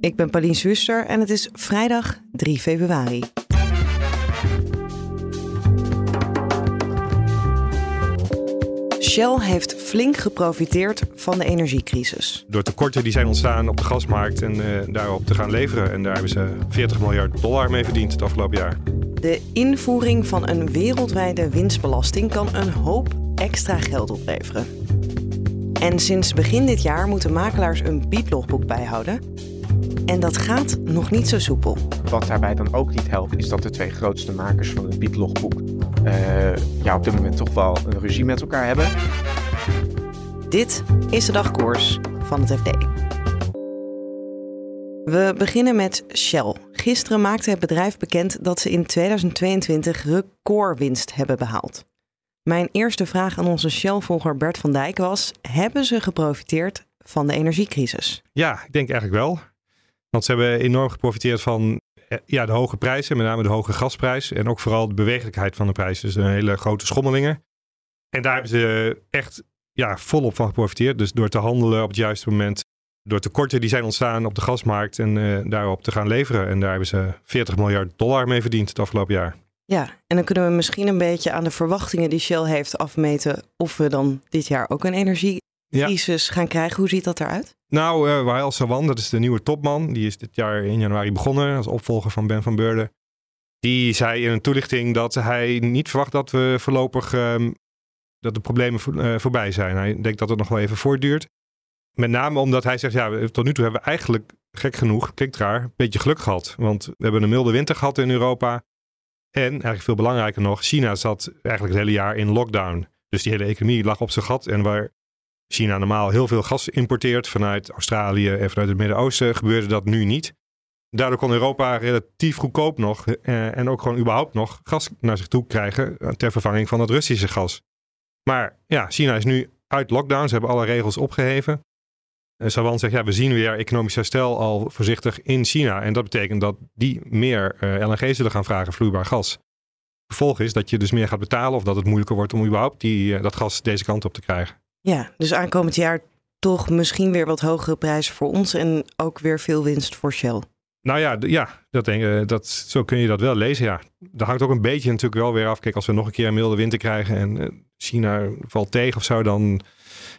Ik ben Pauline Swuster en het is vrijdag 3 februari. Shell heeft flink geprofiteerd van de energiecrisis. Door tekorten die zijn ontstaan op de gasmarkt en uh, daarop te gaan leveren. En daar hebben ze 40 miljard dollar mee verdiend het afgelopen jaar. De invoering van een wereldwijde winstbelasting kan een hoop extra geld opleveren. En sinds begin dit jaar moeten makelaars een biedlogboek bijhouden. En dat gaat nog niet zo soepel. Wat daarbij dan ook niet helpt, is dat de twee grootste makers van het biedlogboek uh, ja, op dit moment toch wel een ruzie met elkaar hebben. Dit is de dagkoers van het FD. We beginnen met Shell. Gisteren maakte het bedrijf bekend dat ze in 2022 recordwinst hebben behaald. Mijn eerste vraag aan onze Shell-volger Bert van Dijk was: hebben ze geprofiteerd van de energiecrisis? Ja, ik denk eigenlijk wel. Want ze hebben enorm geprofiteerd van eh, ja, de hoge prijzen, met name de hoge gasprijs. En ook vooral de bewegelijkheid van de prijs. Dus een hele grote schommelingen. En daar hebben ze echt ja, volop van geprofiteerd. Dus door te handelen op het juiste moment. Door tekorten die zijn ontstaan op de gasmarkt en uh, daarop te gaan leveren. En daar hebben ze 40 miljard dollar mee verdiend het afgelopen jaar. Ja, en dan kunnen we misschien een beetje aan de verwachtingen die Shell heeft afmeten of we dan dit jaar ook een energiecrisis gaan krijgen. Hoe ziet dat eruit? Nou, uh, Wael Sawan, dat is de nieuwe topman. Die is dit jaar in januari begonnen als opvolger van Ben van Beurden. Die zei in een toelichting dat hij niet verwacht dat we voorlopig um, dat de problemen uh, voorbij zijn. Hij denkt dat het nog wel even voortduurt. Met name omdat hij zegt, ja, tot nu toe hebben we eigenlijk, gek genoeg, klinkt raar, een beetje geluk gehad. Want we hebben een milde winter gehad in Europa. En eigenlijk veel belangrijker nog, China zat eigenlijk het hele jaar in lockdown. Dus die hele economie lag op zijn gat. En waar China normaal heel veel gas importeert vanuit Australië en vanuit het Midden-Oosten, gebeurde dat nu niet. Daardoor kon Europa relatief goedkoop nog eh, en ook gewoon überhaupt nog gas naar zich toe krijgen eh, ter vervanging van het Russische gas. Maar ja, China is nu uit lockdown. Ze hebben alle regels opgeheven. En Sawan zegt, ja, we zien weer economisch herstel al voorzichtig in China. En dat betekent dat die meer eh, LNG zullen gaan vragen, vloeibaar gas. Vervolg is dat je dus meer gaat betalen of dat het moeilijker wordt om überhaupt die, uh, dat gas deze kant op te krijgen. Ja, dus aankomend jaar toch misschien weer wat hogere prijzen voor ons en ook weer veel winst voor Shell. Nou ja, ja dat denk, uh, dat, zo kun je dat wel lezen. Ja. Dat hangt ook een beetje natuurlijk wel weer af. Kijk, als we nog een keer een milde winter krijgen en China valt tegen of zo, dan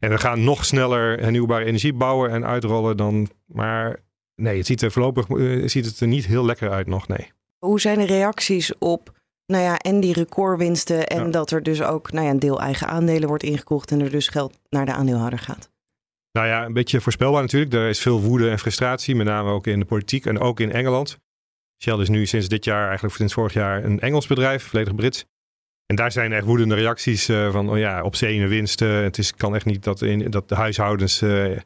en we gaan nog sneller hernieuwbare energie bouwen en uitrollen dan. Maar nee, het ziet er voorlopig uh, ziet het er niet heel lekker uit nog. Nee. Hoe zijn de reacties op nou ja, en die recordwinsten en dat er dus ook nou ja, een deel eigen aandelen wordt ingekocht en er dus geld naar de aandeelhouder gaat? Nou ja, een beetje voorspelbaar natuurlijk. Er is veel woede en frustratie, met name ook in de politiek en ook in Engeland. Shell is nu sinds dit jaar, eigenlijk sinds vorig jaar, een Engels bedrijf, volledig Brits. En daar zijn echt woedende reacties uh, van, oh ja, op zee winsten. Het is, kan echt niet dat, in, dat de huishoudens uh,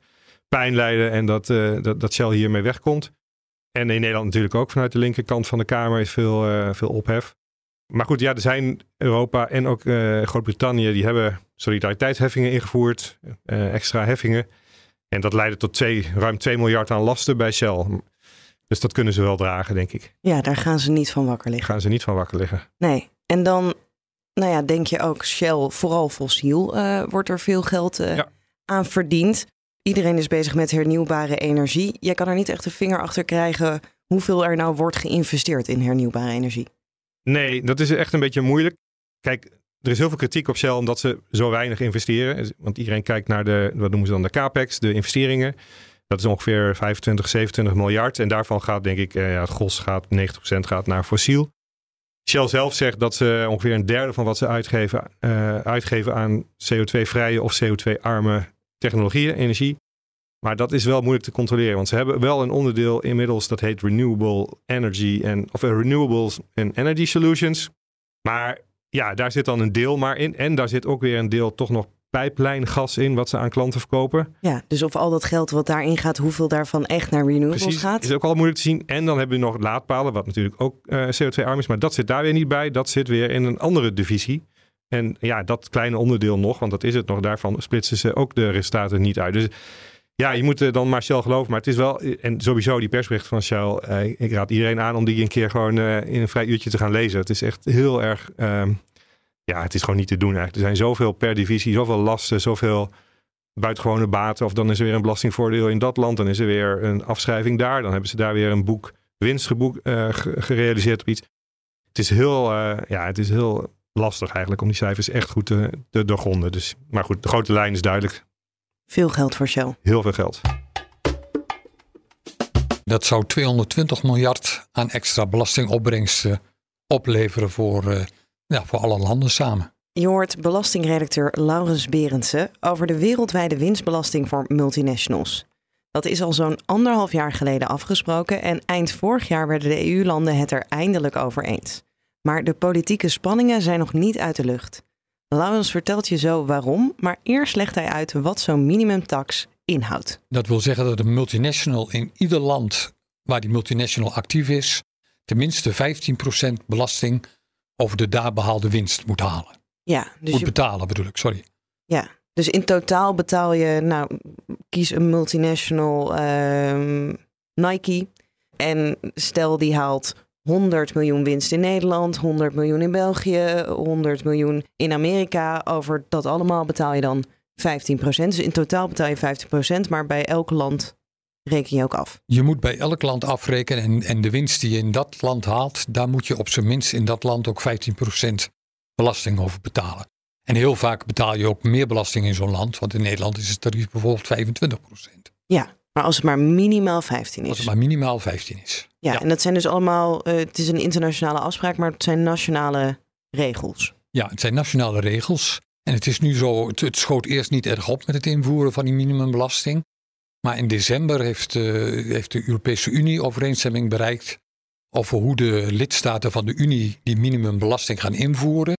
pijn lijden en dat, uh, dat, dat Shell hiermee wegkomt. En in Nederland natuurlijk ook vanuit de linkerkant van de Kamer is veel, veel ophef. Maar goed, ja, er zijn Europa en ook Groot-Brittannië, die hebben solidariteitsheffingen ingevoerd, extra heffingen. En dat leidde tot twee, ruim 2 miljard aan lasten bij Shell. Dus dat kunnen ze wel dragen, denk ik. Ja, daar gaan ze niet van wakker liggen. Gaan ze niet van wakker liggen. Nee. En dan nou ja, denk je ook Shell, vooral fossiel, uh, wordt er veel geld aan verdiend. Iedereen is bezig met hernieuwbare energie. Jij kan er niet echt een vinger achter krijgen hoeveel er nou wordt geïnvesteerd in hernieuwbare energie. Nee, dat is echt een beetje moeilijk. Kijk, er is heel veel kritiek op Shell omdat ze zo weinig investeren. Want iedereen kijkt naar de, wat noemen ze dan de capex, de investeringen. Dat is ongeveer 25, 27 miljard. En daarvan gaat denk ik, eh, het gros gaat, 90% gaat naar fossiel. Shell zelf zegt dat ze ongeveer een derde van wat ze uitgeven, uh, uitgeven aan CO2-vrije of CO2-arme technologieën, energie. Maar dat is wel moeilijk te controleren, want ze hebben wel een onderdeel inmiddels dat heet Renewable Energy en of uh, Renewables and Energy Solutions. Maar ja, daar zit dan een deel maar in. En daar zit ook weer een deel toch nog pijplijngas in wat ze aan klanten verkopen. Ja, dus of al dat geld wat daarin gaat, hoeveel daarvan echt naar renewables Precies, gaat. is ook al moeilijk te zien. En dan hebben we nog laadpalen, wat natuurlijk ook eh, CO2-arm is. Maar dat zit daar weer niet bij. Dat zit weer in een andere divisie. En ja, dat kleine onderdeel nog, want dat is het nog, daarvan splitsen ze ook de resultaten niet uit. Dus ja, je moet dan maar Shell geloven. Maar het is wel, en sowieso die persbericht van Shell, eh, ik raad iedereen aan om die een keer gewoon eh, in een vrij uurtje te gaan lezen. Het is echt heel erg, ehm, ja, het is gewoon niet te doen eigenlijk. Er zijn zoveel per divisie, zoveel lasten, zoveel buitengewone baten. Of dan is er weer een belastingvoordeel in dat land, dan is er weer een afschrijving daar. Dan hebben ze daar weer een boek winst geboek, uh, gerealiseerd op iets. Het is heel, ja, het is heel lastig eigenlijk om die cijfers echt goed te, te doorgronden. Dus, maar goed, de grote lijn is duidelijk. Veel geld voor Shell. Heel veel geld. Dat zou 220 miljard aan extra belastingopbrengsten opleveren voor, uh, ja, voor alle landen samen. Je hoort belastingredacteur Laurens Berendsen over de wereldwijde winstbelasting voor multinationals. Dat is al zo'n anderhalf jaar geleden afgesproken en eind vorig jaar werden de EU-landen het er eindelijk over eens. Maar de politieke spanningen zijn nog niet uit de lucht. Laurens vertelt je zo waarom, maar eerst legt hij uit wat zo'n minimumtax inhoudt. Dat wil zeggen dat een multinational in ieder land waar die multinational actief is, tenminste 15% belasting over de daar behaalde winst moet halen. Ja, dus moet je, betalen bedoel ik, sorry. ja, dus in totaal betaal je, nou, kies een multinational ehm, Nike. En stel die haalt 100 miljoen winst in Nederland, 100 miljoen in België, 100 miljoen in Amerika. Over dat allemaal betaal je dan 15%. Dus in totaal betaal je 15%, maar bij elk land reken je ook af. Je moet bij elk land afrekenen en, en de winst die je in dat land haalt, daar moet je op zijn minst in dat land ook 15% belasting over betalen. En heel vaak betaal je ook meer belasting in zo'n land, want in Nederland is het tarief bijvoorbeeld 25%. Ja, maar als het maar minimaal 15 is. Als het maar minimaal 15 is. Ja, Ja. en dat zijn dus allemaal, eh, het is een internationale afspraak, maar het zijn nationale regels. Ja, het zijn nationale regels. En het is nu zo, het, het schoot eerst niet erg op met het invoeren van die minimumbelasting. Maar in december heeft, eh, heeft de Europese Unie overeenstemming bereikt over hoe de lidstaten van de Unie die minimumbelasting gaan invoeren.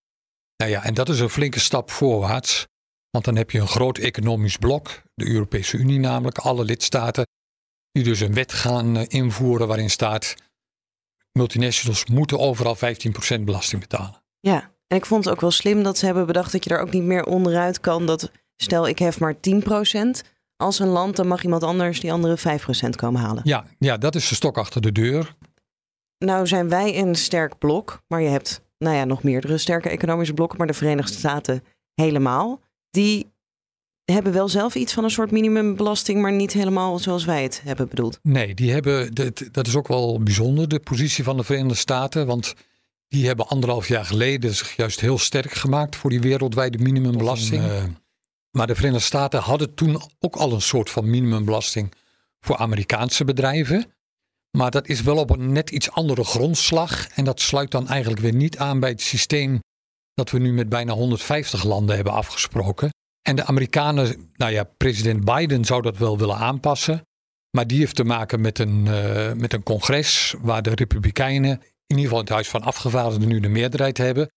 Nou ja, en dat is een flinke stap voorwaarts. Want dan heb je een groot economisch blok, de Europese Unie namelijk, alle lidstaten, die dus een wet gaan eh, invoeren waarin staat multinationals moeten overal 15% belasting betalen. Ja, en ik vond het ook wel slim dat ze hebben bedacht dat je er ook niet meer onderuit kan. Dat stel ik hef maar 10% als een land, dan mag iemand anders die andere 5% komen halen. Ja, ja, dat is de stok achter de deur. Nou zijn wij een sterk blok, maar je hebt nou ja, nog meerdere sterke economische blokken, maar de Verenigde Staten helemaal. Die hebben wel zelf iets van een soort minimumbelasting, maar niet helemaal zoals wij het hebben bedoeld. Nee, die hebben, dat- dat is ook wel bijzonder, de positie van de Verenigde Staten. Want die hebben anderhalf jaar geleden zich juist heel sterk gemaakt voor die wereldwijde minimumbelasting. Eh, maar de Verenigde Staten hadden toen ook al een soort van minimumbelasting voor Amerikaanse bedrijven. Maar dat is wel op een net iets andere grondslag. En dat sluit dan eigenlijk weer niet aan bij het systeem dat we nu met bijna 150 landen hebben afgesproken. En de Amerikanen, nou ja, president Biden zou dat wel willen aanpassen. Maar die heeft te maken met een, eh, met een congres waar de Republikeinen, in ieder geval het Huis van Afgevaardigden, nu de meerderheid hebben.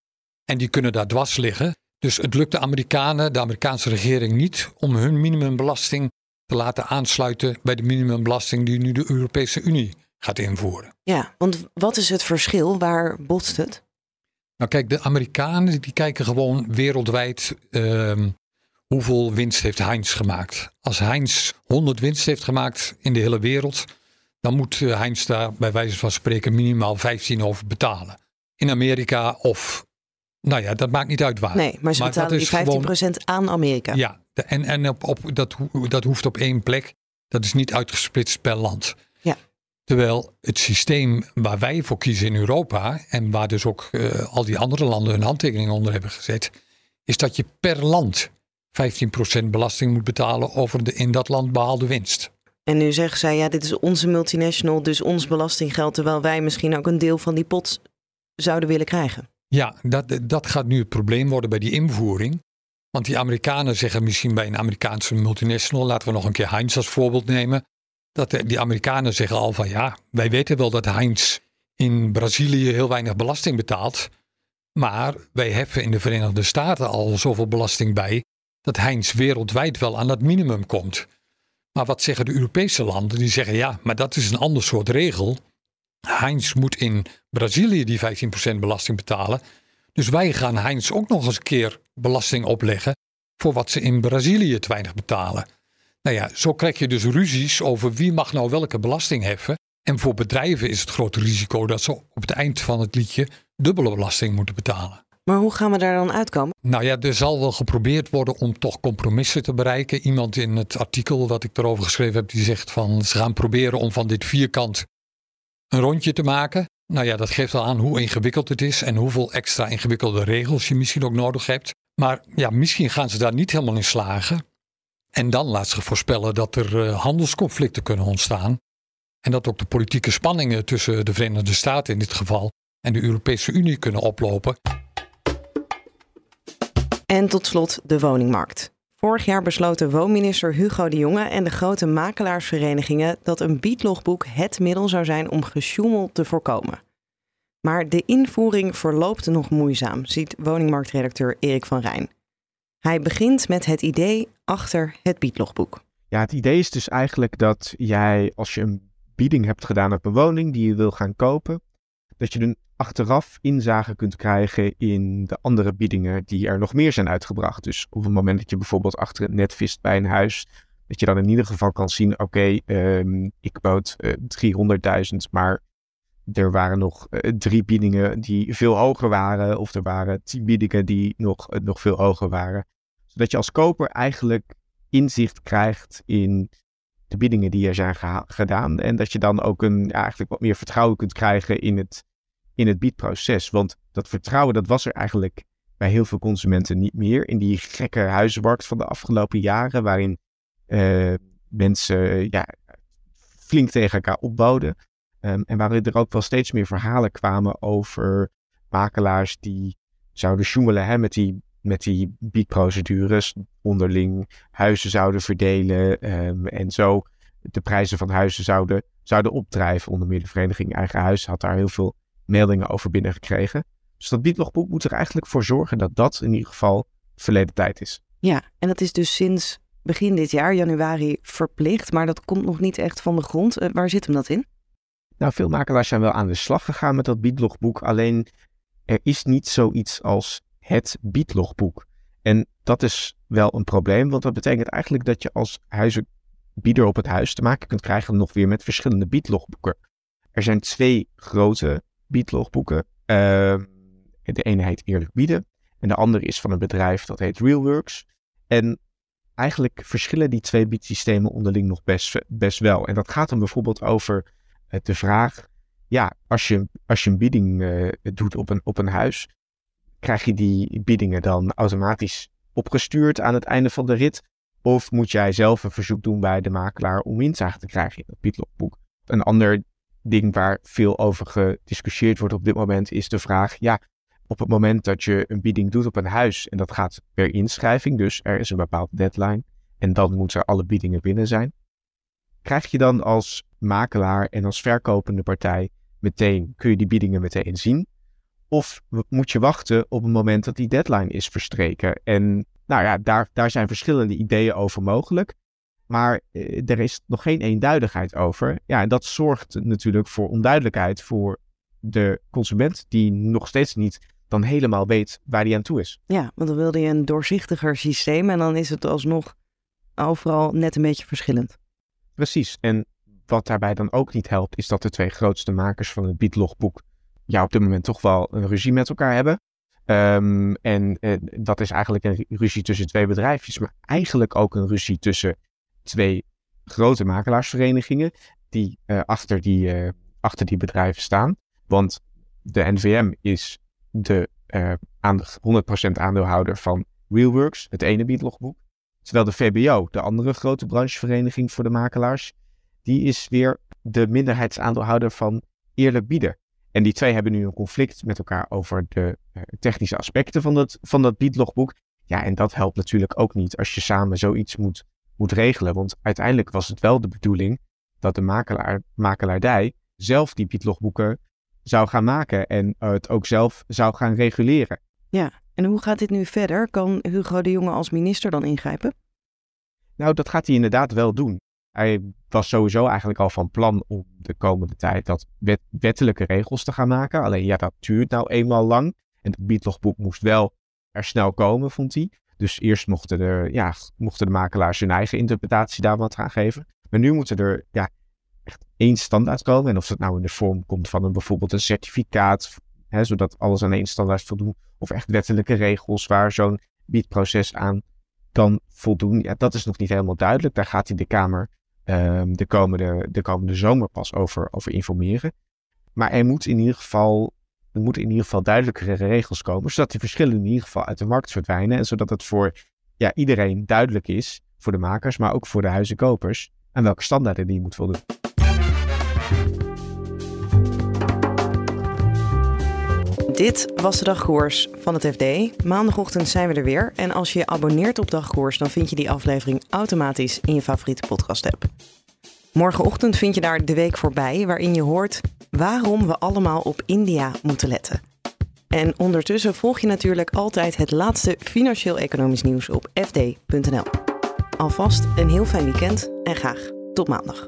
En die kunnen daar dwars liggen. Dus het lukt de Amerikanen, de Amerikaanse regering niet, om hun minimumbelasting te laten aansluiten bij de minimumbelasting die nu de Europese Unie gaat invoeren. Ja, want wat is het verschil? Waar botst het? Nou kijk, de Amerikanen die kijken gewoon wereldwijd ehm, hoeveel winst heeft Heinz gemaakt. Als Heinz 100 winst heeft gemaakt in de hele wereld, dan moet eh, Heinz daar bij wijze van spreken minimaal 15 over betalen. In Amerika of, nou ja, dat maakt niet uit waar. Nee, maar ze Maar betalen die is 15% gewoon- aan Amerika. Ja, en, en op, op, dat, dat hoeft op één plek. Dat is niet uitgesplitst per land. Terwijl het systeem waar wij voor kiezen in Europa en waar dus ook eh, al die andere landen hun handtekening onder hebben gezet, is dat je per land 15% belasting moet betalen over de in dat land behaalde winst. En nu zeggen zij, ja, dit is onze multinational, dus ons belastinggeld, terwijl wij misschien ook een deel van die pot zouden willen krijgen. Ja, dat, dat gaat nu het probleem worden bij die invoering. Want die Amerikanen zeggen misschien bij een Amerikaanse multinational, laten we nog een keer Heinz als voorbeeld nemen. Dat die Amerikanen zeggen al van ja, wij weten wel dat Heinz in Brazilië heel weinig belasting betaalt. Maar wij heffen in de Verenigde Staten al zoveel belasting bij. dat Heinz wereldwijd wel aan dat minimum komt. Maar wat zeggen de Europese landen? Die zeggen ja, maar dat is een ander soort regel. Heinz moet in Brazilië die 15% belasting betalen. Dus wij gaan Heinz ook nog eens een keer belasting opleggen voor wat ze in Brazilië te weinig betalen. Nou ja, zo krijg je dus ruzies over wie mag nou welke belasting heffen. En voor bedrijven is het grote risico dat ze op het eind van het liedje dubbele belasting moeten betalen. Maar hoe gaan we daar dan uitkomen? Nou ja, er zal wel geprobeerd worden om toch compromissen te bereiken. Iemand in het artikel wat ik erover geschreven heb, die zegt van ze gaan proberen om van dit vierkant een rondje te maken. Nou ja, dat geeft al aan hoe ingewikkeld het is en hoeveel extra ingewikkelde regels je misschien ook nodig hebt. Maar ja, misschien gaan ze daar niet helemaal in slagen. En dan laat ze voorspellen dat er uh, handelsconflicten kunnen ontstaan. En dat ook de politieke spanningen tussen de Verenigde Staten in dit geval en de Europese Unie kunnen oplopen. En tot slot de woningmarkt. Vorig jaar besloten woonminister Hugo de Jonge en de grote makelaarsverenigingen dat een biedlogboek het middel zou zijn om gesjoemel te voorkomen. Maar de invoering verloopt nog moeizaam, ziet woningmarktredacteur Erik van Rijn. Hij begint met het idee achter het biedlogboek. Ja, het idee is dus eigenlijk dat jij, als je een bieding hebt gedaan op een woning die je wil gaan kopen, dat je een achteraf inzage kunt krijgen in de andere biedingen die er nog meer zijn uitgebracht. Dus op het moment dat je bijvoorbeeld achter het net vist bij een huis, dat je dan in ieder geval kan zien, oké, ehm, ik bood uh, eh, 300.000, maar er waren nog uh, drie biedingen die veel hoger waren, of er waren tien biedingen die nog, uh, nog veel hoger waren. Zodat je als koper eigenlijk inzicht krijgt in de biedingen die er zijn gedaan. En dat je dan ook een, eigenlijk wat meer vertrouwen kunt krijgen in het, in het biedproces. Want dat vertrouwen, dat was er eigenlijk bij heel veel consumenten niet meer. In die gekke huizenmarkt van de afgelopen jaren, waarin uh, mensen ja, flink tegen elkaar opbouwden. Um, en waarin er ook wel steeds meer verhalen kwamen over makelaars die zouden sjoemelen hè, met die met die biedprocedures onderling huizen zouden verdelen um, en zo de prijzen van huizen zouden, zouden opdrijven. Onder meer de vereniging Eigen Huis had daar heel veel meldingen over binnengekregen. Dus dat biedlogboek moet er eigenlijk voor zorgen dat dat in ieder geval verleden tijd is. Ja, en dat is dus sinds begin dit jaar, januari, verplicht, maar dat komt nog niet echt van de grond. Uh, waar zit hem dat in? Nou, veel makelaars zijn wel aan de slag gegaan met dat biedlogboek, alleen er is niet zoiets als het biedlogboek. En dat is wel een probleem, want dat betekent eigenlijk dat je als huizenbieder op het huis te maken kunt krijgen nog weer met verschillende biedlogboeken. Er zijn twee grote biedlogboeken. Uh, de ene heet Eerlijk Bieden en de andere is van een bedrijf dat heet Realworks. En eigenlijk verschillen die twee biedsystemen onderling nog best, best wel. En dat gaat dan bijvoorbeeld over de vraag, ja, als je, als je een bieding uh, doet op een, op een huis, krijg je die biedingen dan automatisch opgestuurd aan het einde van de rit? Of moet jij zelf een verzoek doen bij de makelaar om inzage te krijgen in het biedlogboek? Een ander ding waar veel over gediscussieerd wordt op dit moment is de vraag: ja, op het moment dat je een bieding doet op een huis en dat gaat per inschrijving, dus er is een bepaald deadline en dan moeten alle biedingen binnen zijn, krijg je dan als makelaar en als verkopende partij meteen, kun je die biedingen meteen zien? Of moet je wachten op het moment dat die deadline is verstreken? En nou ja, daar, daar zijn verschillende ideeën over mogelijk. Maar eh, er is nog geen eenduidigheid over. Ja, en dat zorgt natuurlijk voor onduidelijkheid voor de consument, die nog steeds niet dan helemaal weet waar hij aan toe is. Ja, want dan wilde je een doorzichtiger systeem en dan is het alsnog overal net een beetje verschillend. Precies. En wat daarbij dan ook niet helpt, is dat de twee grootste makers van het biedlogboek ja, op dit moment toch wel een ruzie met elkaar hebben. Um, en uh, dat is eigenlijk een ruzie tussen twee bedrijfjes, maar eigenlijk ook een ruzie tussen twee grote makelaarsverenigingen die uh, achter, die, uh, achter die bedrijven staan. Want de NVM is de aan 100% aandeelhouder van Realworks, het ene biedlogboek. Terwijl de VBO, de andere grote branchevereniging voor de makelaars, die is weer de minderheidsaandeelhouder van Eerlijk Bieden. En die twee hebben nu een conflict met elkaar over de uh, technische aspecten van dat, van dat biedlogboek. Ja, en dat helpt natuurlijk ook niet als je samen zoiets moet, moet regelen. Want uiteindelijk was het wel de bedoeling dat de makelaar, makelaardij zelf die biedlogboeken zou gaan maken en het ook zelf zou gaan reguleren. Ja, En hoe gaat dit nu verder? Kan Hugo de Jonge als minister dan ingrijpen? Nou, dat gaat hij inderdaad wel doen. Hij was sowieso eigenlijk al van plan om de komende tijd dat wettelijke regels te gaan maken. Alleen ja, dat duurt nou eenmaal lang. En het biedlogboek moest wel er snel komen, vond hij. Dus eerst mochten, er, ja, mochten de makelaars hun eigen interpretatie daar wat aan geven. Maar nu moeten er ja, echt één standaard komen. En of dat nou in de vorm komt van een, bijvoorbeeld een certificaat, hè, zodat alles aan één standaard voldoet. Of echt wettelijke regels waar zo'n biedproces aan kan voldoen. Ja, dat is nog niet helemaal duidelijk. Daar gaat hij de Kamer um, de, komende, de komende zomer pas over, over informeren. Maar er moet in ieder geval er moeten in ieder geval duidelijkere regels komen, zodat die verschillen in ieder geval uit de markt verdwijnen en zodat het voor ja, iedereen duidelijk is, voor de makers, maar ook voor de huizenkopers, aan welke standaarden die moet voldoen. Dit was de dagkoers van het FD. Maandagochtend zijn we er weer. En als je je abonneert op dagkoers, dan vind je die aflevering automatisch in je favoriete podcast-app. Morgenochtend vind je daar de week voorbij, waarin je hoort waarom we allemaal op India moeten letten. En ondertussen volg je natuurlijk altijd het laatste financieel-economisch nieuws op fd.nl. Alvast een heel fijn weekend en graag tot maandag.